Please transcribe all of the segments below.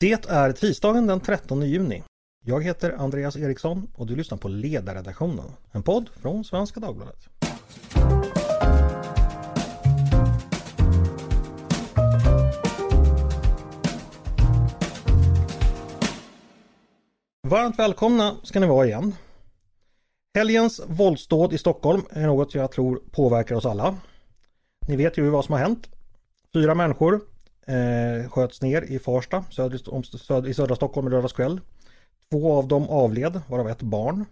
Det är tisdagen den 13 juni. Jag heter Andreas Eriksson och du lyssnar på Ledarredaktionen, en podd från Svenska Dagbladet. Varmt välkomna ska ni vara igen. Helgens våldsdåd i Stockholm är något jag tror påverkar oss alla. Ni vet ju vad som har hänt. Fyra människor eh, sköts ner i Farsta söder, söder, i södra Stockholm i lördags kväll. Två av dem avled, varav ett barn.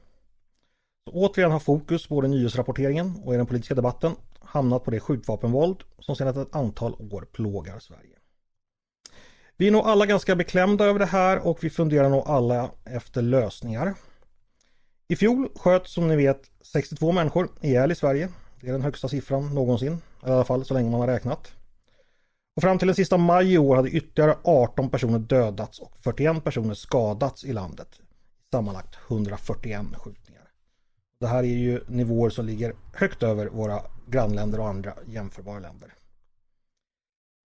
Så återigen har fokus både i nyhetsrapporteringen och i den politiska debatten hamnat på det skjutvapenvåld som sedan ett antal år plågar Sverige. Vi är nog alla ganska beklämda över det här och vi funderar nog alla efter lösningar. I fjol sköt som ni vet 62 människor ihjäl i Sverige. Det är den högsta siffran någonsin, i alla fall så länge man har räknat. Och fram till den sista maj i år hade ytterligare 18 personer dödats och 41 personer skadats i landet. Sammanlagt 141 skjutningar. Det här är ju nivåer som ligger högt över våra grannländer och andra jämförbara länder.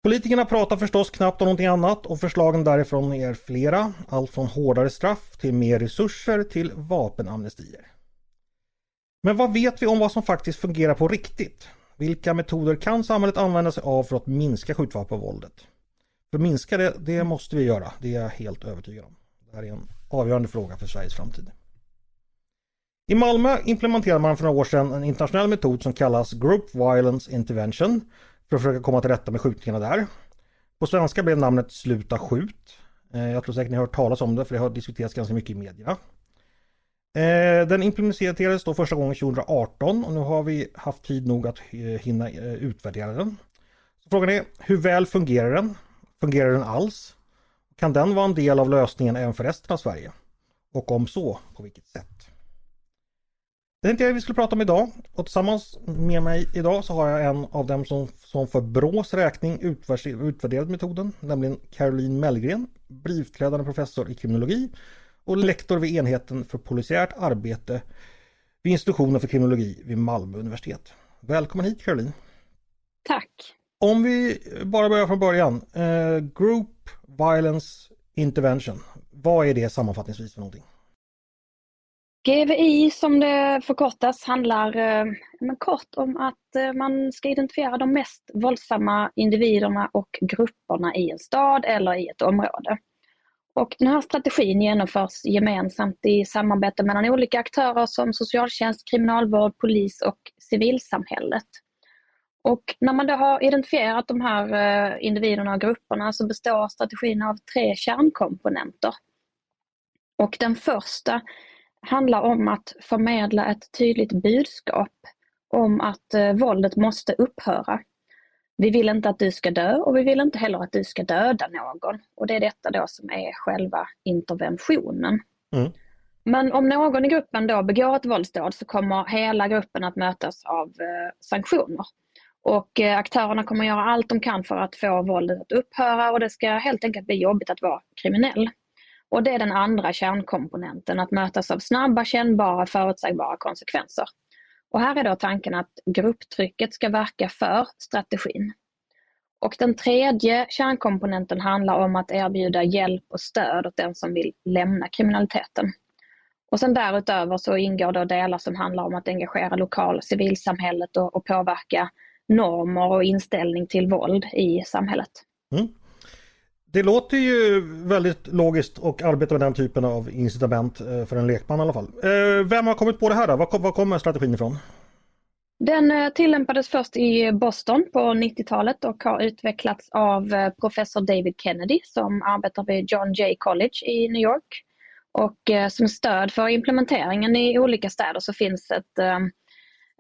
Politikerna pratar förstås knappt om någonting annat och förslagen därifrån är flera. Allt från hårdare straff till mer resurser till vapenamnestier. Men vad vet vi om vad som faktiskt fungerar på riktigt? Vilka metoder kan samhället använda sig av för att minska skjutvapenvåldet? För att minska det, det måste vi göra. Det är jag helt övertygad om. Det här är en avgörande fråga för Sveriges framtid. I Malmö implementerade man för några år sedan en internationell metod som kallas Group Violence Intervention för att försöka komma till rätta med skjutningarna där. På svenska blev namnet Sluta skjut. Eh, jag tror säkert ni har hört talas om det för det har diskuterats ganska mycket i medierna. Eh, den implementerades då första gången 2018 och nu har vi haft tid nog att eh, hinna eh, utvärdera den. Så frågan är, hur väl fungerar den? Fungerar den alls? Kan den vara en del av lösningen även för resten av Sverige? Och om så, på vilket sätt? Det tänkte jag vi skulle prata om idag och tillsammans med mig idag så har jag en av dem som, som för BRÅs räkning utvärderat metoden, nämligen Caroline Mellgren, blivträdande professor i kriminologi och lektor vid enheten för polisiärt arbete vid institutionen för kriminologi vid Malmö universitet. Välkommen hit Caroline! Tack! Om vi bara börjar från början. Eh, Group Violence Intervention. Vad är det sammanfattningsvis för någonting? GVI som det förkortas handlar eh, men kort om att eh, man ska identifiera de mest våldsamma individerna och grupperna i en stad eller i ett område. Och den här strategin genomförs gemensamt i samarbete mellan olika aktörer som socialtjänst, kriminalvård, polis och civilsamhället. Och när man då har identifierat de här eh, individerna och grupperna så består strategin av tre kärnkomponenter. Och den första handlar om att förmedla ett tydligt budskap om att eh, våldet måste upphöra. Vi vill inte att du ska dö och vi vill inte heller att du ska döda någon. Och det är detta då som är själva interventionen. Mm. Men om någon i gruppen då begår ett våldsdåd så kommer hela gruppen att mötas av eh, sanktioner. Och eh, aktörerna kommer göra allt de kan för att få våldet att upphöra och det ska helt enkelt bli jobbigt att vara kriminell. Och det är den andra kärnkomponenten, att mötas av snabba, kännbara, förutsägbara konsekvenser. Och här är då tanken att grupptrycket ska verka för strategin. Och den tredje kärnkomponenten handlar om att erbjuda hjälp och stöd åt den som vill lämna kriminaliteten. Och sen därutöver så ingår då delar som handlar om att engagera lokal civilsamhället och, och påverka normer och inställning till våld i samhället. Mm. Det låter ju väldigt logiskt att arbeta med den typen av incitament eh, för en lekman i alla fall. Eh, vem har kommit på det här då? Var kommer strategin ifrån? Den eh, tillämpades först i Boston på 90-talet och har utvecklats av professor David Kennedy som arbetar vid John Jay College i New York. Och som stöd för implementeringen i olika städer så finns ett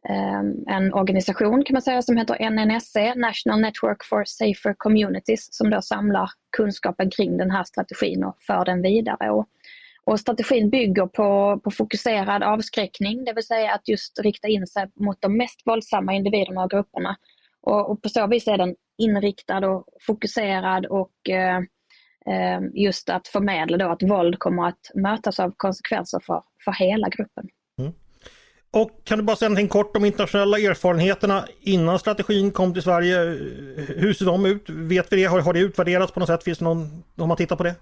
Ehm, en organisation kan man säga som heter NNSC, National Network for Safer Communities, som då samlar kunskapen kring den här strategin och för den vidare. Och, och strategin bygger på, på fokuserad avskräckning, det vill säga att just rikta in sig mot de mest våldsamma individerna och grupperna. Och, och på så vis är den inriktad och fokuserad och eh, eh just att förmedla då att våld kommer att mötas av konsekvenser för, för hela gruppen. Och kan du bara säga någonting kort om internationella erfarenheterna innan strategin kom till Sverige? Hur ser de ut? Vet vi det? Har, har det utvärderats på något sätt? Finns det någon, om man tittar på det?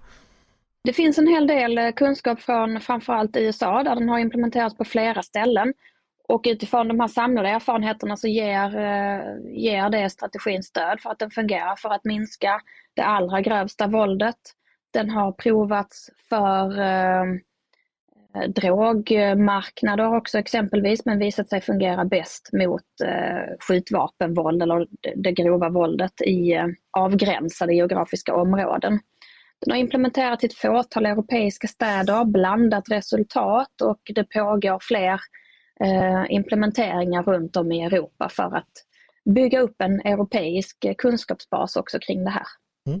Det finns en hel del eh, kunskap från framförallt USA där den har implementerats på flera ställen. Och utifrån de här samlade erfarenheterna så ger, eh, ger det strategin stöd för att den fungerar för att minska det allra grövsta våldet. Den har provats för eh, Eh, drogmarknader också exempelvis men visat sig fungera bäst mot eh, skjutvapenvåld eller det grova våldet i eh, avgränsade geografiska områden. Den har implementerats i ett fåtal europeiska städer, blandat resultat och det pågår fler eh, implementeringar runt om i Europa för att bygga upp en europeisk kunskapsbas också kring det här. Mm.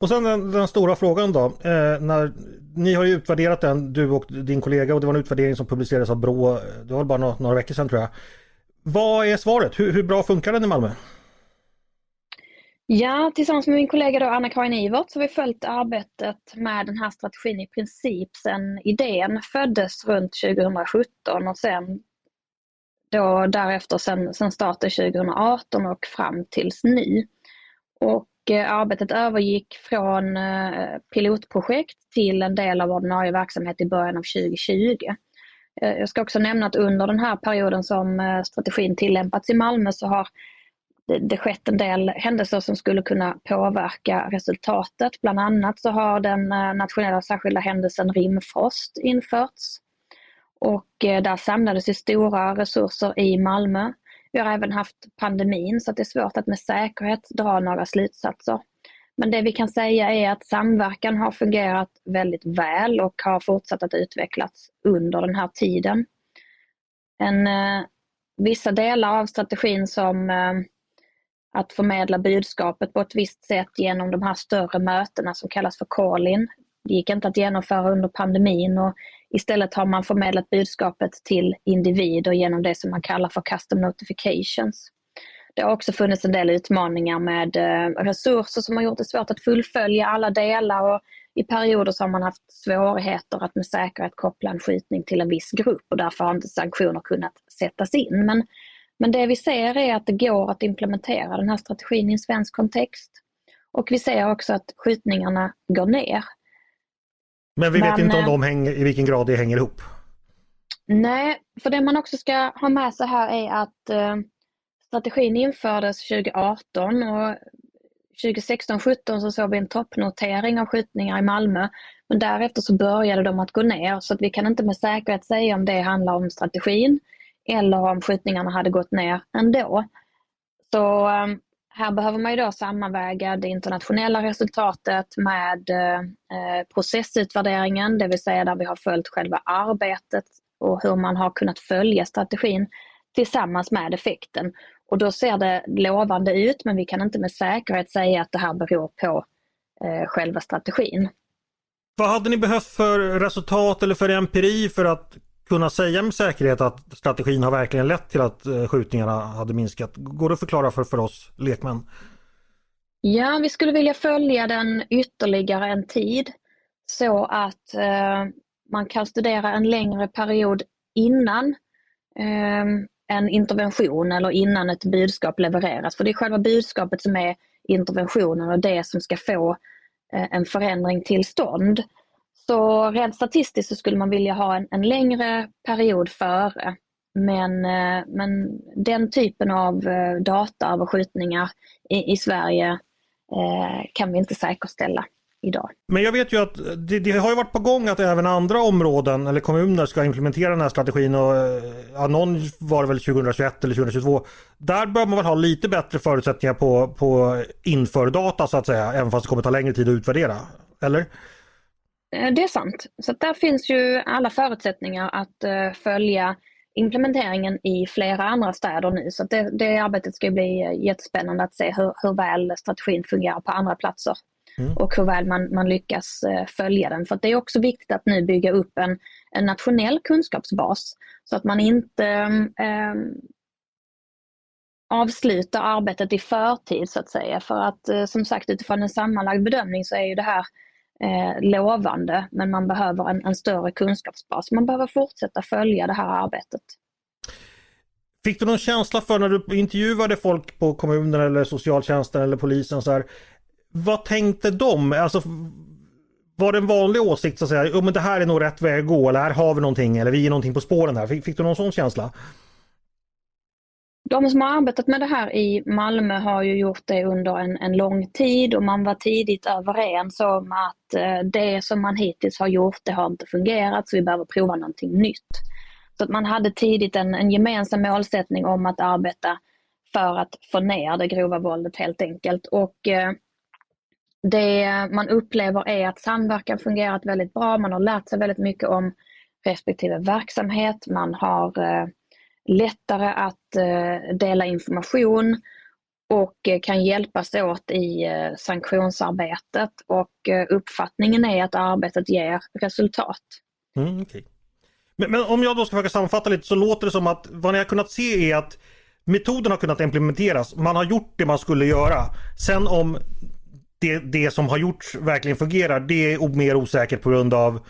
Och sen den, den, stora frågan då. Eh, när, ni har ju utvärderat den, du och din kollega, och det var en utvärdering som publicerades av Brå. Eh, det var bara några, några veckor sedan tror jag. Vad är svaret? Hur, hur, bra funkar den i Malmö? Ja, tillsammans med min kollega Anna-Karin Ivert så har vi följt arbetet med den här strategin i princip sedan idén föddes runt 2017 och sen då därefter sen, sen starten 2018 och fram tills nu. Och Eh, arbetet övergick från eh, pilotprojekt till en del av ordinarie verksamhet i början av 2020. Eh, jag ska också nämna att under den här perioden som strategin tillämpats i Malmö så har det skett en del händelser som skulle kunna påverka resultatet. Bland annat så har den nationella särskilda händelsen Rimfrost införts. Och där samlades ju stora resurser i Malmö vi har även haft pandemin så det är svårt att med säkerhet dra några slutsatser. Men det vi kan säga är att samverkan har fungerat väldigt väl och har fortsatt att utvecklas under den här tiden. En, eh, vissa delar av strategin som eh, att förmedla budskapet på ett visst sätt genom de här större mötena som kallas för call-in. Det gick inte att genomföra under pandemin och Istället har man förmedlat budskapet till individer genom det som man kallar för custom notifications. Det har också funnits en del utmaningar med eh, resurser som har gjort det svårt att fullfölja alla delar och i perioder så har man haft svårigheter att med säkerhet koppla en skjutning till en viss grupp och därför har inte sanktioner kunnat sättas in. Men, men det vi ser är att det går att implementera den här strategin i en svensk kontext. Och vi ser också att skjutningarna går ner. Men vi vet Men, inte om de hänger, i vilken grad det hänger ihop. Nej, för det man också ska ha med sig här är att eh, strategin infördes 2018 och 2016-17 så såg vi en toppnotering av skjutningar i Malmö. Men därefter så började de att gå ner så att vi kan inte med säkerhet säga om det handlar om strategin eller om skjutningarna hade gått ner ändå. Så eh, här behöver man ju då sammanväga det internationella resultatet med eh, processutvärderingen, det vill säga där vi har följt själva arbetet och hur man har kunnat följa strategin tillsammans med effekten. Och då ser det lovande ut men vi kan inte med säkerhet säga att det här beror på eh, själva strategin. Vad hade ni behövt för resultat eller för empiri för att kunna säga med säkerhet att strategin har verkligen lett till att eh, skjutningarna hade minskat. Går det att förklara för, för oss lekmän? Ja, vi skulle vilja följa den ytterligare en tid så att eh, man kan studera en längre period innan eh, en intervention eller innan ett budskap levereras. För det är själva budskapet som är interventionen och det som ska få eh, en förändring till stånd. Så rent statistiskt så skulle man vilja ha en, en längre period före. Men, eh, men den typen av eh, data över skjutningar i, i Sverige eh, kan vi inte säkerställa idag. Men jag vet ju att det, det, har ju varit på gång att även andra områden eller kommuner ska implementera den här strategin. Och, eh, ja, någon var det väl 2021 eller 2022. Där bör man väl ha lite bättre förutsättningar på, på infördata så att säga. Även fast det kommer ta längre tid att utvärdera. Eller? Eh, det är sant. Så där finns ju alla förutsättningar att uh, följa implementeringen i flera andra städer nu. Så det, det arbetet ska bli jättespännande att se hur, hur väl strategin fungerar på andra platser. Mm. Och hur väl man, man lyckas följa den. För det är också viktigt att nu bygga upp en, en nationell kunskapsbas. Så att man inte um, avslutar arbetet i förtid så att säga. För att som sagt utifrån en sammanlagd bedömning så är ju det här eh, lovande men man behöver en, en större kunskapsbas. Man behöver fortsätta följa det här arbetet. Fick du någon känsla för när du intervjuade folk på kommunen eller socialtjänsten eller polisen så här, Vad tänkte de? Alltså, var det en vanlig åsikt så att säga, oh, men det här är nog rätt väg att gå eller här har vi någonting eller vi är någonting på spåren här. Fick, fick du någon sån känsla? De som har arbetat med det här i Malmö har ju gjort det under en, en lång tid och man var tidigt överens om att eh, det som man hittills har gjort, det har inte fungerat så vi behöver prova någonting nytt. Så att man hade tidigt en, en gemensam målsättning om att arbeta för att få ner det grova våldet helt enkelt. Och eh, det man upplever är att samverkan fungerat väldigt bra. Man har lärt sig väldigt mycket om respektive verksamhet. Man har eh, lättare att eh, dela information och eh, kan hjälpas åt i eh, sanktionsarbetet och uppfattningen är att arbetet ger resultat. Mm, okay. men, men, om jag då ska försöka sammanfatta lite så låter det som att vad ni har kunnat se är att metoden har kunnat implementeras. Man har gjort det man skulle göra. Sen om det, det som har gjorts verkligen fungerar, det är mer osäkert på grund av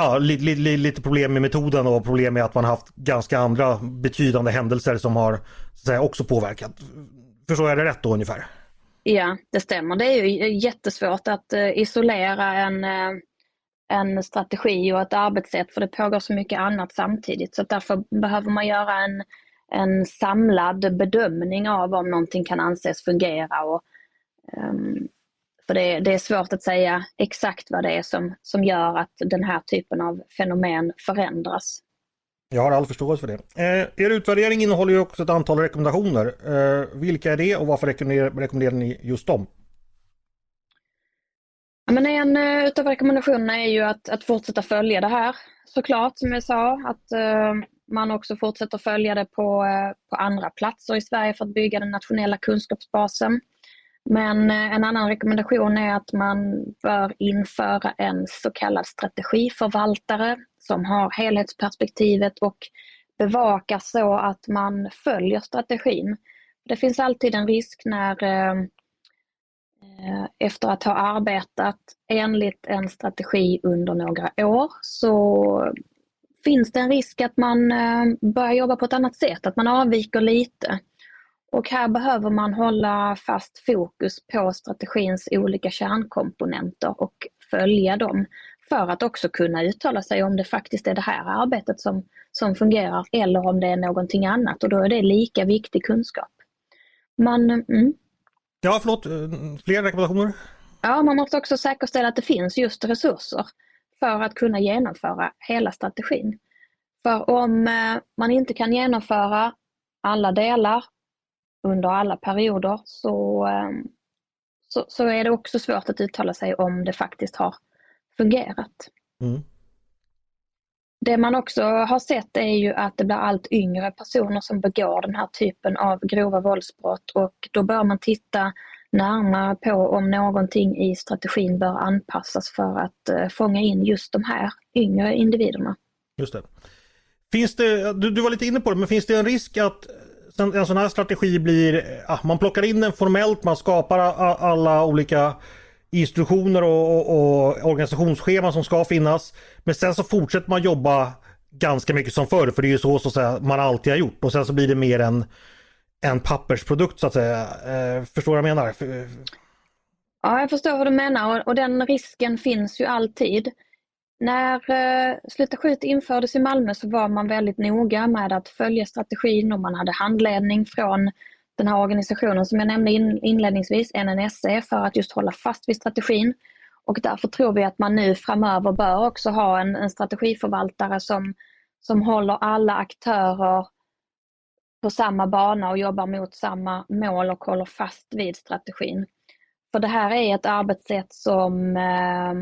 ja, li, li, lite problem med metoden och problem med att man haft ganska andra betydande händelser som har säga, också påverkat. Förstår jag det rätt då ungefär? Ja, det stämmer. Det är ju jättesvårt att eh, isolera en, eh, en strategi och ett arbetssätt för det pågår så mycket annat samtidigt. Så därför behöver man göra en, en samlad bedömning av om någonting kan anses fungera. Och, um, för det, det, är svårt att säga exakt vad det är som, som gör att den här typen av fenomen förändras. Jag har all förståelse för det. Eh, er utvärdering innehåller ju också ett antal rekommendationer. Eh, vilka är det och varför rekommenderar, rekommenderar ni just dem? Ja, men en uh, utav rekommendationerna är ju att, att fortsätta följa det här såklart som jag sa. Att uh, man också fortsätter följa det på, uh, på andra platser i Sverige för att bygga den nationella kunskapsbasen. Men eh, en annan rekommendation är att man bör införa en så kallad strategiförvaltare som har helhetsperspektivet och bevakar så att man följer strategin. Det finns alltid en risk när eh, eh, efter att ha arbetat enligt en strategi under några år så finns det en risk att man börjar jobba på ett annat sätt, att man avviker lite. Och här behöver man hålla fast fokus på strategins olika kärnkomponenter och följa dem för att också kunna uttala sig om det faktiskt är det här arbetet som, som fungerar eller om det är någonting annat och då är det lika viktig kunskap. Man, mm. Ja, förlåt, fler rekommendationer? Ja, man måste också säkerställa att det finns just resurser för att kunna genomföra hela strategin. För om eh, man inte kan genomföra alla delar under alla perioder så, ehm, så, så, är det också svårt att uttala sig om det faktiskt har fungerat. Mm. Det man också har sett är ju att det blir allt yngre personer som begår den här typen av grova våldsbrott och då bör man titta närmare på om någonting i strategin bör anpassas för att eh, fånga in just de här yngre individerna. Just det. Finns det, du, du var lite inne på det, men finns det en risk att en, en sån här strategi blir, att man plockar in den formellt, man skapar alla olika instruktioner och, och, och organisationsscheman som ska finnas. Men sen så fortsätter man jobba ganska mycket som förr, för det är ju så, så att säga, man alltid har gjort. Och sen så blir det mer en, en pappersprodukt så att säga. Eh, förstår du vad jag menar? Ja, jag förstår vad du menar och, och den risken finns ju alltid. När eh, Sluta skjut infördes i Malmö så var man väldigt noga med att följa strategin och man hade handledning från den här organisationen som jag nämnde in, inledningsvis, NNSE, för att just hålla fast vid strategin. Och därför tror vi att man nu framöver bör också ha en, en strategiförvaltare som, som håller alla aktörer på samma bana och jobbar mot samma mål och håller fast vid strategin. För det här är ett arbetssätt som eh,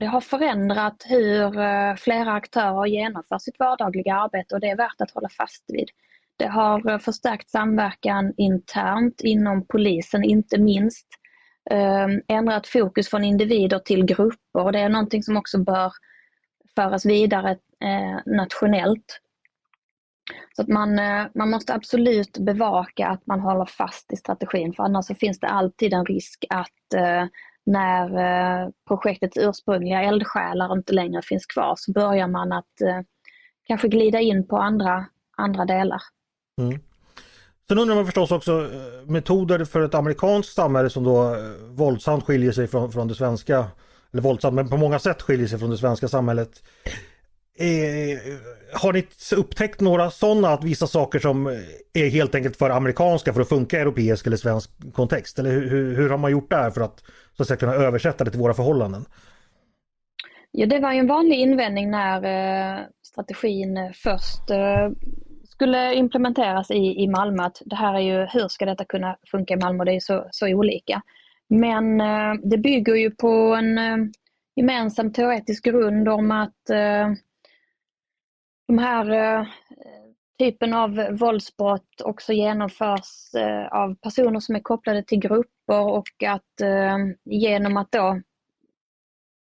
det har förändrat hur eh, flera aktörer genomför sitt vardagliga arbete och det är värt att hålla fast vid. Det har eh, förstärkt samverkan internt inom polisen, inte minst. Ehm, ändrat fokus från individer till grupper och det är någonting som också bör föras vidare eh, nationellt. Så att man, man måste absolut bevaka att man håller fast i strategin för annars så finns det alltid en risk att när eh, projektets ursprungliga eldsjälar inte längre finns kvar så börjar man att eh, kanske glida in på andra, andra delar. Mm. Sen undrar man förstås också eh, metoder för ett amerikanskt samhälle som då eh, våldsamt skiljer sig från, från det svenska, eller våldsamt men på många sätt skiljer sig från det svenska samhället. Eh, har ni upptäckt några sådana, att vissa saker som eh, är helt enkelt för amerikanska för att funka i europeisk eller svensk kontext? Eller hur, hur har man gjort där för att, så att säga, kunna översätta det till våra förhållanden? Ja, det var ju en vanlig invändning när eh, strategin först eh, skulle implementeras i, i Malmö att det här är ju, hur ska detta kunna funka i Malmö? Det är så, så olika. Men eh, det bygger ju på en eh, gemensam teoretisk grund om att eh, de här eh, typen av våldsbrott också genomförs eh, av personer som är kopplade till grupper och att eh, genom att då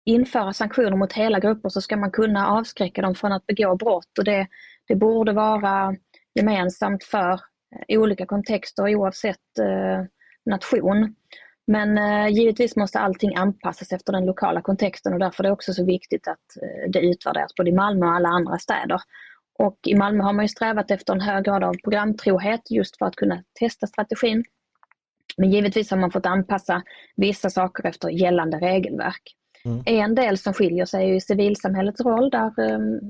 införa sanktioner mot hela grupper så ska man kunna avskräcka dem från att begå brott och det, det borde vara gemensamt för eh, olika kontexter oavsett eh, nation. Men eh, givetvis måste allting anpassas efter den lokala kontexten och därför är det också så viktigt att eh, det utvärderas både i Malmö och alla andra städer. Och i Malmö har man ju strävat efter en hög grad av programtrohet just för att kunna testa strategin. Men givetvis har man fått anpassa vissa saker efter gällande regelverk. Mm. En del som skiljer sig är ju civilsamhällets roll där um,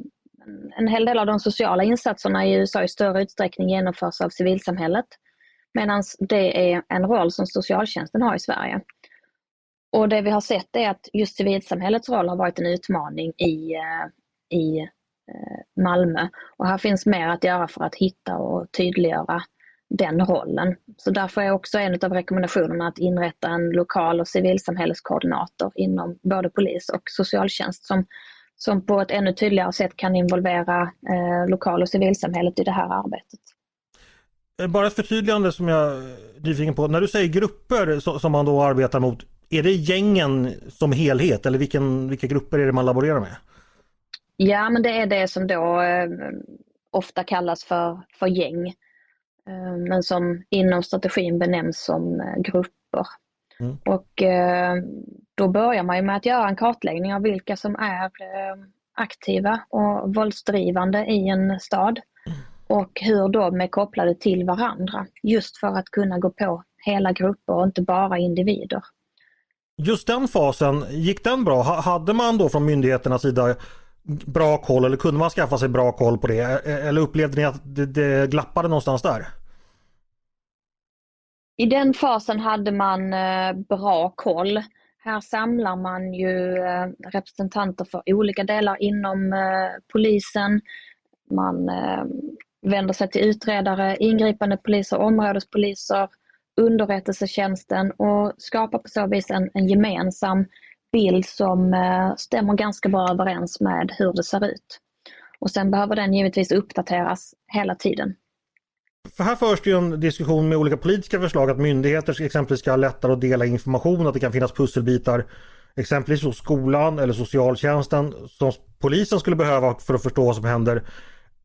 en hel del av de sociala insatserna i USA i större utsträckning genomförs av civilsamhället. Medan det är en roll som socialtjänsten har i Sverige. Och det vi har sett är att just civilsamhällets roll har varit en utmaning i, eh, i eh, Malmö. Och här finns mer att göra för att hitta och tydliggöra den rollen. Så därför är också en av rekommendationerna att inrätta en lokal och civilsamhälleskoordinator inom både polis och socialtjänst som, som på ett ännu tydligare sätt kan involvera eh, lokal och civilsamhället i det här arbetet. Eh, bara ett förtydligande som jag är nyfiken på. När du säger grupper som man då arbetar mot, är det gängen som helhet eller vilken, vilka grupper är det man laborerar med? Ja, men det är det som då eh, ofta kallas för, för gäng. Eh, men som inom strategin benämns som eh, grupper. Mm. Och då börjar man ju med att göra en kartläggning av vilka som är aktiva och våldsdrivande i en stad och hur de är kopplade till varandra. Just för att kunna gå på hela grupper och inte bara individer. Just den fasen, gick den bra? Hade man då från myndigheternas sida bra koll eller kunde man skaffa sig bra koll på det? Eller upplevde ni att det, det glappade någonstans där? I den fasen hade man eh, bra koll. Här samlar man ju eh, representanter för olika delar inom eh, polisen. Man vänder sig till utredare, ingripande poliser, områdespoliser, underrättelsetjänsten och skapar på så vis en, en gemensam bild som eh, stämmer ganska bra överens med hur det ser ut. Och sen behöver den givetvis uppdateras hela tiden. För här förs det ju en diskussion med olika politiska förslag att myndigheter exempelvis ska ha lättare att dela information, att det kan finnas pusselbitar exempelvis hos skolan eller socialtjänsten som polisen skulle behöva för att förstå vad som händer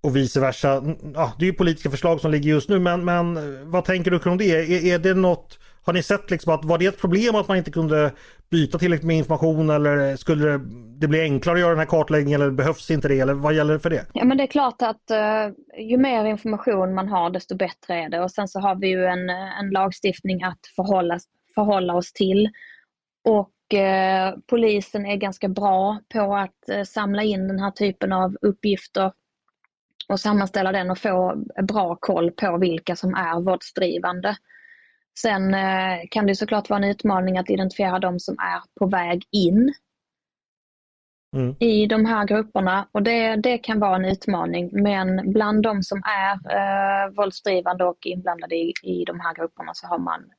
och vice versa. Ja, det är ju politiska förslag som ligger just nu men, men vad tänker du kring det? Är, är det något, har ni sett liksom att var det ett problem att man inte kunde byta tillräckligt med information eller skulle det bli enklare att göra den här kartläggningen eller behövs inte det eller vad gäller det för det? Ja men det är klart att uh, ju mer information man har desto bättre är det och sen så har vi ju en, eh, en lagstiftning att förhålla, förhålla oss till. Och uh, polisen är ganska bra på att uh, samla in den här typen av uppgifter och sammanställa den och få bra koll på vilka som är våldsdrivande. Sen eh, kan det såklart vara en utmaning att identifiera de som är på väg in mm. i de här grupperna och det, det kan vara en utmaning men bland de som är eh, våldsdrivande och inblandade i, i de här grupperna så har man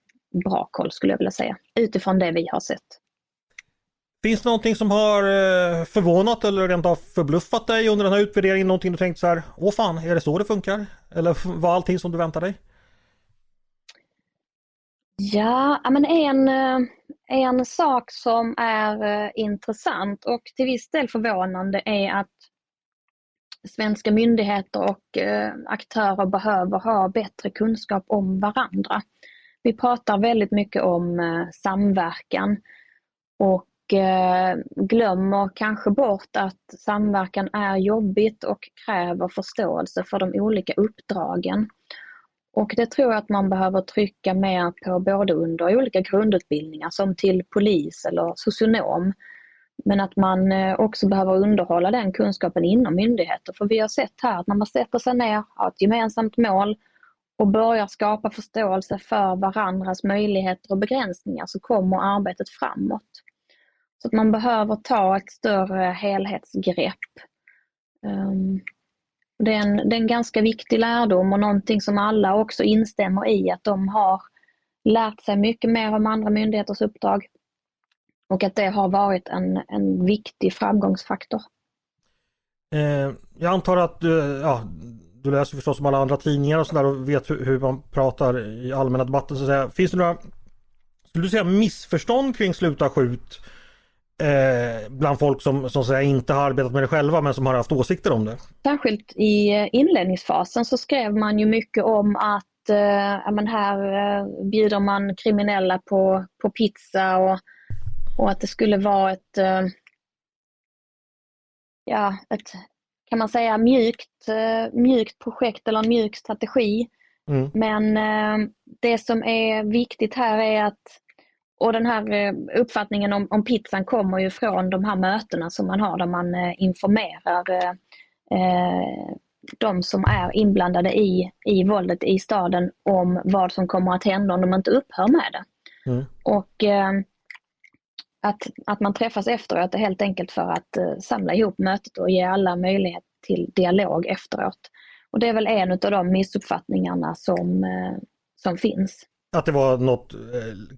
bra koll skulle jag vilja säga utifrån det vi har sett. Finns det någonting som har eh, förvånat eller rent av förbluffat dig under den här utvärderingen? Någonting du tänkt så här, åh fan, är det så det funkar? Eller var allting som du väntade dig? Ja, men en, eh, en sak som är eh, intressant och till viss del förvånande är att svenska myndigheter och aktörer behöver ha bättre kunskap om varandra. Vi pratar väldigt mycket om samverkan och Eh, glömmer kanske bort att samverkan är jobbigt och kräver förståelse för de olika uppdragen. Och det tror jag att man behöver trycka mer på både under olika grundutbildningar som till polis eller socionom. Men att man eh, också behöver underhålla den kunskapen inom myndigheter. För vi har sett här att när man sätter sig ner, har ett gemensamt mål och börjar skapa förståelse för varandras möjligheter och begränsningar så kommer arbetet framåt. Så att man behöver ta ett större helhetsgrepp. Um, det är, en, det är en ganska viktig lärdom och någonting som alla också instämmer i att de har lärt sig mycket mer om andra myndigheters uppdrag och att det har varit en, en viktig framgångsfaktor. Eh, jag antar att du, ja, du läser förstås om alla andra tidningar och sådär och vet hur, hur, man pratar i allmänna debatten. Så att säga. Finns det några, skulle du säga missförstånd kring Sluta skjut? Eh, bland folk som, som säga, inte har arbetat med det själva men som har haft åsikter om det. Särskilt i eh, inledningsfasen så skrev man ju mycket om att eh, men här eh, bjuder man kriminella på, på pizza och, och att det skulle vara ett, eh, ja, ett kan man säga mjukt, eh, mjukt projekt eller en mjuk strategi. Mm. Men eh, det som är viktigt här är att och den här eh, uppfattningen om, om, pizzan kommer ju från de här mötena som man har där man eh, informerar eh, eh, de som är inblandade i, i våldet i staden om vad som kommer att hända om de inte upphör med det. Mm. Och eh, att, att man träffas efteråt är helt enkelt för att eh, samla ihop mötet och ge alla möjlighet till dialog efteråt. Och det är väl en av de missuppfattningarna som, som finns. Att det var något, eh,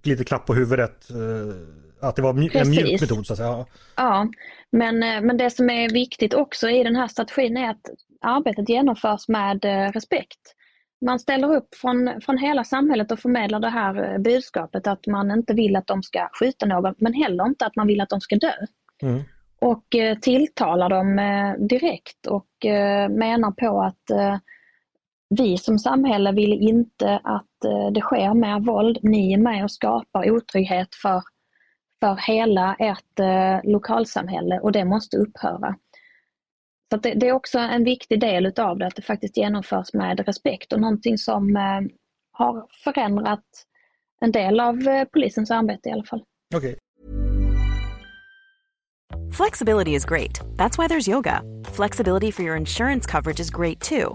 lite klapp på huvudet. Eh, att det var Precis. en mjuk metod så att säga. Ja, men, eh, men det som är viktigt också i den här strategin är att arbetet genomförs med respekt. Man ställer upp från, från hela samhället och förmedlar det här budskapet att man inte vill att de ska skjuta någon men heller inte att man vill att de ska dö. Mm. Och tilltalar dem direkt och menar på att vi som samhälle vill inte att eh, det sker mer våld. Ni är med och skapar otrygghet för, för hela ert eh, lokalsamhälle och det måste upphöra. Så det, det, är också en viktig del utav det, att det faktiskt genomförs med respekt och någonting som eh, har förändrat en del av polisens arbete i alla fall. Okay. Flexibility is great. That's why there's yoga. Flexibility for your insurance coverage is great too.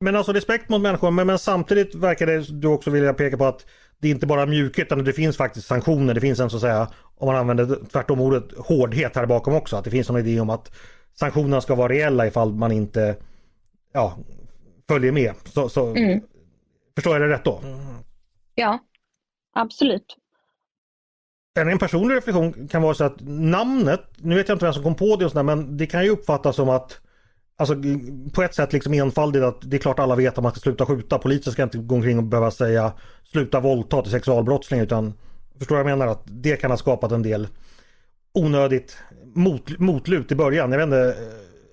Men alltså respekt mot människor, men, men samtidigt verkar det du också vilja peka på att det är inte bara mjukhet utan det finns faktiskt sanktioner. Det finns en så att säga, om man använder tvärtom ordet hårdhet här bakom också. Att det finns en idé om att sanktionerna ska vara reella ifall man inte ja, följer med. Så, så mm. Förstår jag det rätt då? Ja, absolut. En personlig reflektion kan vara så att namnet, nu vet jag inte vem som kom på det och sådär, men det kan ju uppfattas som att Alltså på ett sätt liksom enfaldigt att det är klart alla vet att man ska sluta skjuta. Polisen ska inte gå omkring och behöva säga sluta våldta till sexualbrottslingar utan Förstår jag menar? Att det kan ha skapat en del onödigt mot, motlut i början. Jag vet inte,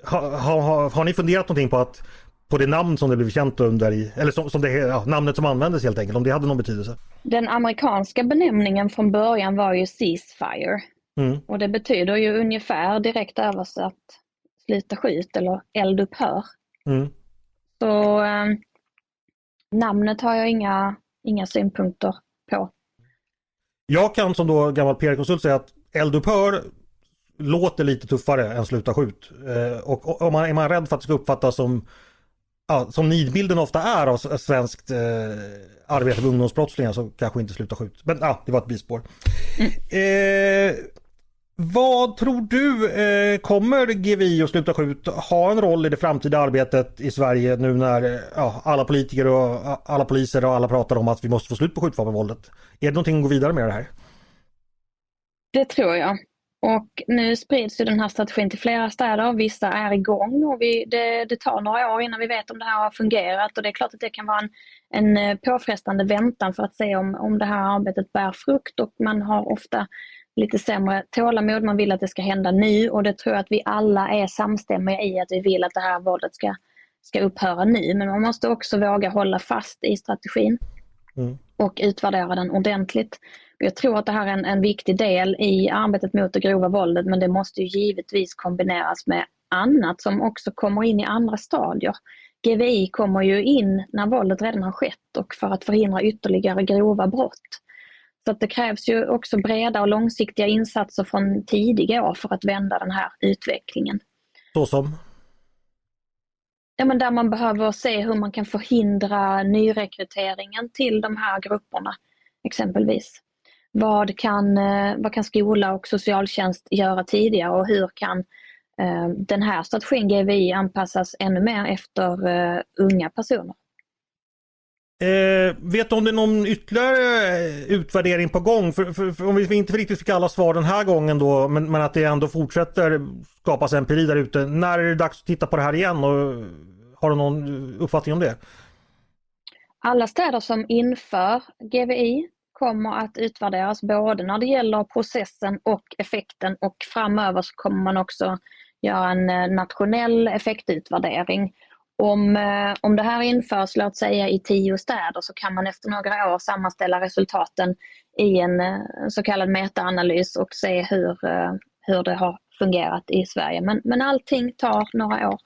har, har, har ni funderat någonting på att på det namn som det blev känt under i, eller som, som det, ja, namnet som användes helt enkelt, om det hade någon betydelse? Den amerikanska benämningen från början var ju ceasefire. Mm. Och det betyder ju ungefär direkt översatt sluta skjut eller eldupphör. Mm. Så eh, namnet har jag inga, inga synpunkter på. Jag kan som då gammal PR-konsult säga att eldupphör låter lite tuffare än Sluta skjut. Eh, och om man, är man rädd för att det ska uppfattas som ja, som nidbilden ofta är av svenskt eh, arbete med ungdomsbrottslingar så kanske inte Sluta skjut. Men ja, det var ett bispår. Mm. Eh, vad tror du, eh, kommer GVI och Sluta skjut ha en roll i det framtida arbetet i Sverige nu när eh, ja, alla politiker och eh, alla poliser och alla pratar om att vi måste få slut på skjutvapenvåldet? Är det någonting att gå vidare med det här? Det tror jag. Och nu sprids ju den här strategin till flera städer. Vissa är igång och vi, det, det, tar några år innan vi vet om det här har fungerat och det är klart att det kan vara en, en eh, påfrestande väntan för att se om, om det här arbetet bär frukt och man har ofta lite sämre tålamod. Man vill att det ska hända nu och det tror jag att vi alla är samstämmiga i att vi vill att det här våldet ska, ska upphöra nu. Men man måste också våga hålla fast i strategin mm. och utvärdera den ordentligt. Jag tror att det här är en, en viktig del i arbetet mot det grova våldet men det måste ju givetvis kombineras med annat som också kommer in i andra stadier. GVI kommer ju in när våldet redan har skett och för att förhindra ytterligare grova brott. Så att det krävs ju också breda och långsiktiga insatser från tidiga år för att vända den här utvecklingen. Så som? Ja, men där man behöver se hur man kan förhindra nyrekryteringen till de här grupperna exempelvis. Vad kan, eh, vad kan skola och socialtjänst göra tidigare och hur kan eh, den här strategin GVI anpassas ännu mer efter eh, unga personer? Eh, vet du om det är någon ytterligare eh, utvärdering på gång? För, för, för om vi inte riktigt fick alla svar den här gången då men, men att det ändå fortsätter skapas empiri där ute. När är det dags att titta på det här igen? Och, eh, har du någon eh, uppfattning om det? Alla städer som inför GVI kommer att utvärderas både när det gäller processen och effekten och framöver så kommer man också göra en nationell effektutvärdering. Om, eh, om det här införs, låt säga i tio städer, så kan man efter några år sammanställa resultaten i en eh, så kallad metaanalys och se hur, eh, hur det har fungerat i Sverige. Men, men allting tar några år.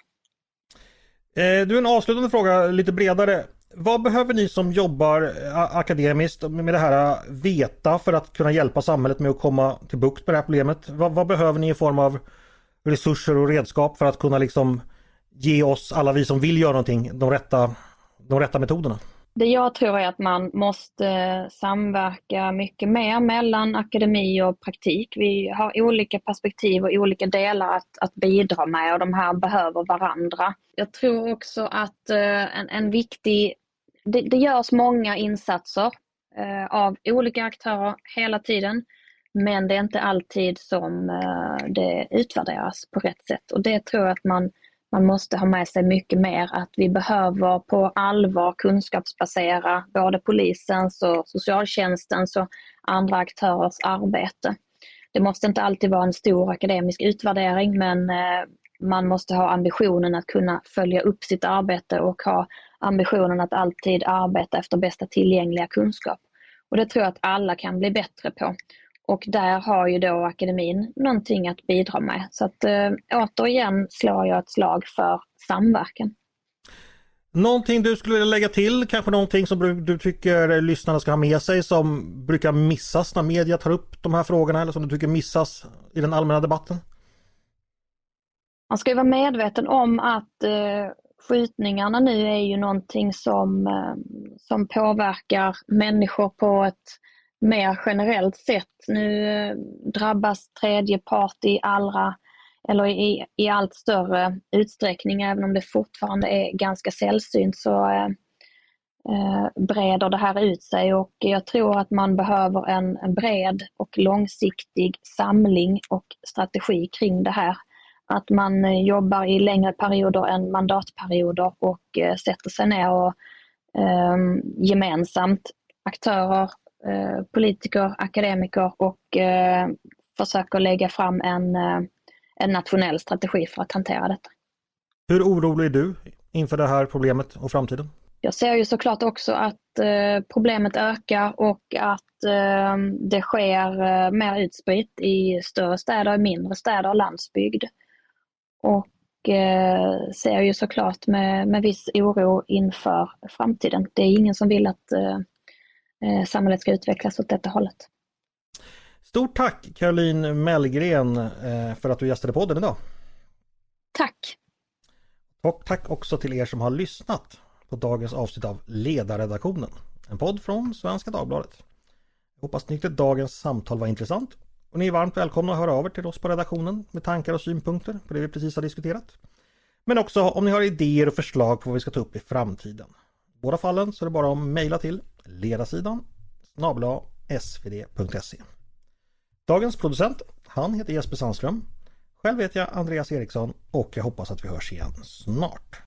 Du, en avslutande fråga lite bredare. Vad behöver ni som jobbar akademiskt med det här veta för att kunna hjälpa samhället med att komma till bukt med det här problemet? Vad, vad, behöver ni i form av resurser och redskap för att kunna liksom ge oss, alla vi som vill göra någonting, de rätta, de rätta metoderna? Det jag tror är att man måste eh, samverka mycket mer mellan akademi och praktik. Vi har olika perspektiv och olika delar att, att bidra med och de här behöver varandra. Jag tror också att eh, en, en viktig... Det, det görs många insatser eh, av olika aktörer hela tiden. Men det är inte alltid som det utvärderas på rätt sätt och det tror jag att man man måste ha med sig mycket mer att vi behöver på allvar kunskapsbasera både polisens och socialtjänstens och andra aktörers arbete. Det måste inte alltid vara en stor akademisk utvärdering men eh, man måste ha ambitionen att kunna följa upp sitt arbete och ha ambitionen att alltid arbeta efter bästa tillgängliga kunskap. Och Det tror jag att alla kan bli bättre på. Och där har ju då akademin någonting att bidra med. Så att äh, återigen slår jag ett slag för samverkan. Någonting du skulle vilja lägga till, kanske någonting som du tycker lyssnarna ska ha med sig som brukar missas när media tar upp de här frågorna eller som du tycker missas i den allmänna debatten? Man ska vara medveten om att eh, skjutningarna nu är ju någonting som, eh, som påverkar människor på ett mer generellt sett. Nu eh, drabbas tredje part i allra eller i, i allt större utsträckning, även om det fortfarande är ganska sällsynt så eh, eh, breder det här ut sig och jag tror att man behöver en, en bred och långsiktig samling och strategi kring det här. Att man eh, jobbar i längre perioder än mandatperioder och eh, sätter sig ner och eh, gemensamt aktörer, Eh, politiker, akademiker och eh, försöker lägga fram en, eh, en nationell strategi för att hantera detta. Hur orolig är du inför det här problemet och framtiden? Jag ser ju såklart också att problemet ökar och att det sker mer utspritt i större städer, mindre städer och landsbygd. Och ser ju såklart med, med viss oro inför framtiden. Det är ingen som vill att eh, samhället ska utvecklas åt detta hållet. Stort tack Caroline Mellgren eh, för att du gästade podden idag. Tack! Och tack också till er som har lyssnat på dagens avsnitt av Ledarredaktionen. En podd från Svenska Dagbladet. Jag hoppas ni tyckte dagens samtal var intressant. Och ni är varmt välkomna att höra av er till oss på redaktionen med tankar och synpunkter på det vi precis har diskuterat. Men också om ni har idéer och förslag på vad vi ska ta upp i framtiden. I båda fallen så är det bara att mejla till ledarsidan snabla svd.se. Dagens producent, han heter Jesper Sandström. Själv heter jag Andreas Eriksson och jag hoppas att vi hörs igen snart.